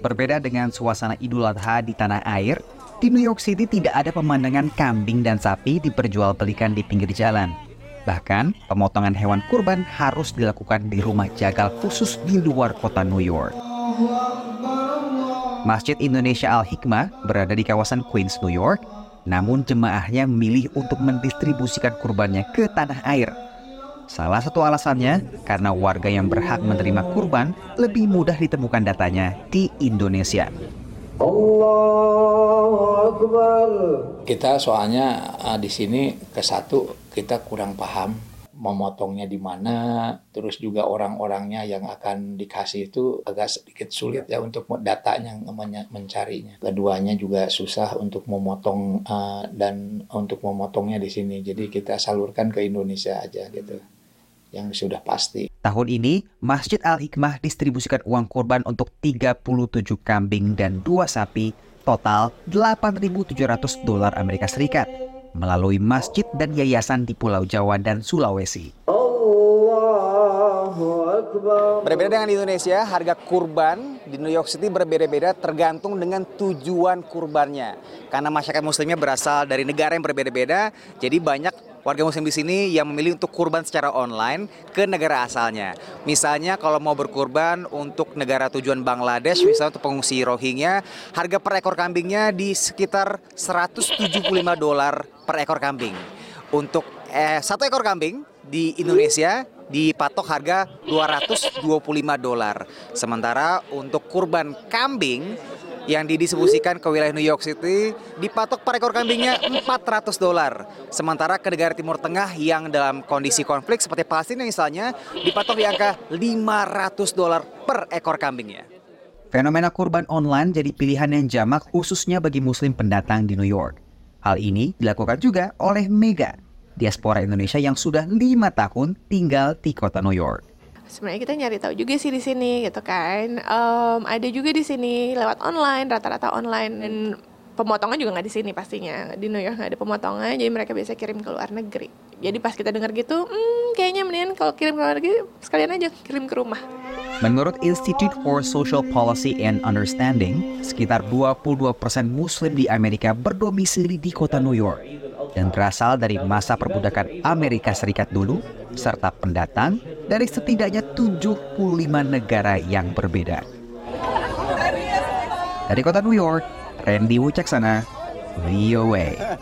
Berbeda dengan suasana Idul Adha di tanah air, di New York City tidak ada pemandangan kambing dan sapi diperjualbelikan di pinggir jalan. Bahkan, pemotongan hewan kurban harus dilakukan di rumah jagal khusus di luar kota New York. Masjid Indonesia Al-Hikmah berada di kawasan Queens, New York, namun jemaahnya memilih untuk mendistribusikan kurbannya ke tanah air. Salah satu alasannya karena warga yang berhak menerima kurban lebih mudah ditemukan datanya di Indonesia. Kita soalnya uh, di sini ke satu kita kurang paham memotongnya di mana, terus juga orang-orangnya yang akan dikasih itu agak sedikit sulit ya untuk datanya mencarinya. Keduanya juga susah untuk memotong uh, dan untuk memotongnya di sini. Jadi kita salurkan ke Indonesia aja gitu. Yang sudah pasti. Tahun ini, Masjid Al-Hikmah distribusikan uang kurban untuk 37 kambing dan dua sapi, total 8.700 dolar Amerika Serikat melalui masjid dan yayasan di Pulau Jawa dan Sulawesi. Berbeda dengan di Indonesia, harga kurban di New York City berbeda-beda tergantung dengan tujuan kurbannya. Karena masyarakat muslimnya berasal dari negara yang berbeda-beda, jadi banyak warga muslim di sini yang memilih untuk kurban secara online ke negara asalnya. Misalnya kalau mau berkurban untuk negara tujuan Bangladesh, misalnya untuk pengungsi Rohingya, harga per ekor kambingnya di sekitar 175 dolar per ekor kambing. Untuk eh, satu ekor kambing di Indonesia dipatok harga 225 dolar. Sementara untuk kurban kambing yang didistribusikan ke wilayah New York City dipatok per ekor kambingnya 400 dolar. Sementara ke negara Timur Tengah yang dalam kondisi konflik seperti Palestina misalnya dipatok di angka 500 dolar per ekor kambingnya. Fenomena kurban online jadi pilihan yang jamak khususnya bagi muslim pendatang di New York. Hal ini dilakukan juga oleh Mega, diaspora Indonesia yang sudah lima tahun tinggal di kota New York sebenarnya kita nyari tahu juga sih di sini gitu kan. Um, ada juga di sini lewat online rata-rata online. Dan pemotongan juga nggak di sini pastinya. Di New York nggak ada pemotongan jadi mereka biasa kirim ke luar negeri. Jadi pas kita dengar gitu hmm, kayaknya mendingan kalau kirim ke luar negeri sekalian aja kirim ke rumah. Menurut Institute for Social Policy and Understanding, sekitar 22% Muslim di Amerika berdomisili di kota New York dan berasal dari masa perbudakan Amerika Serikat dulu, serta pendatang dari setidaknya 75 negara yang berbeda. Dari kota New York, Randy Wucaksana, VOA.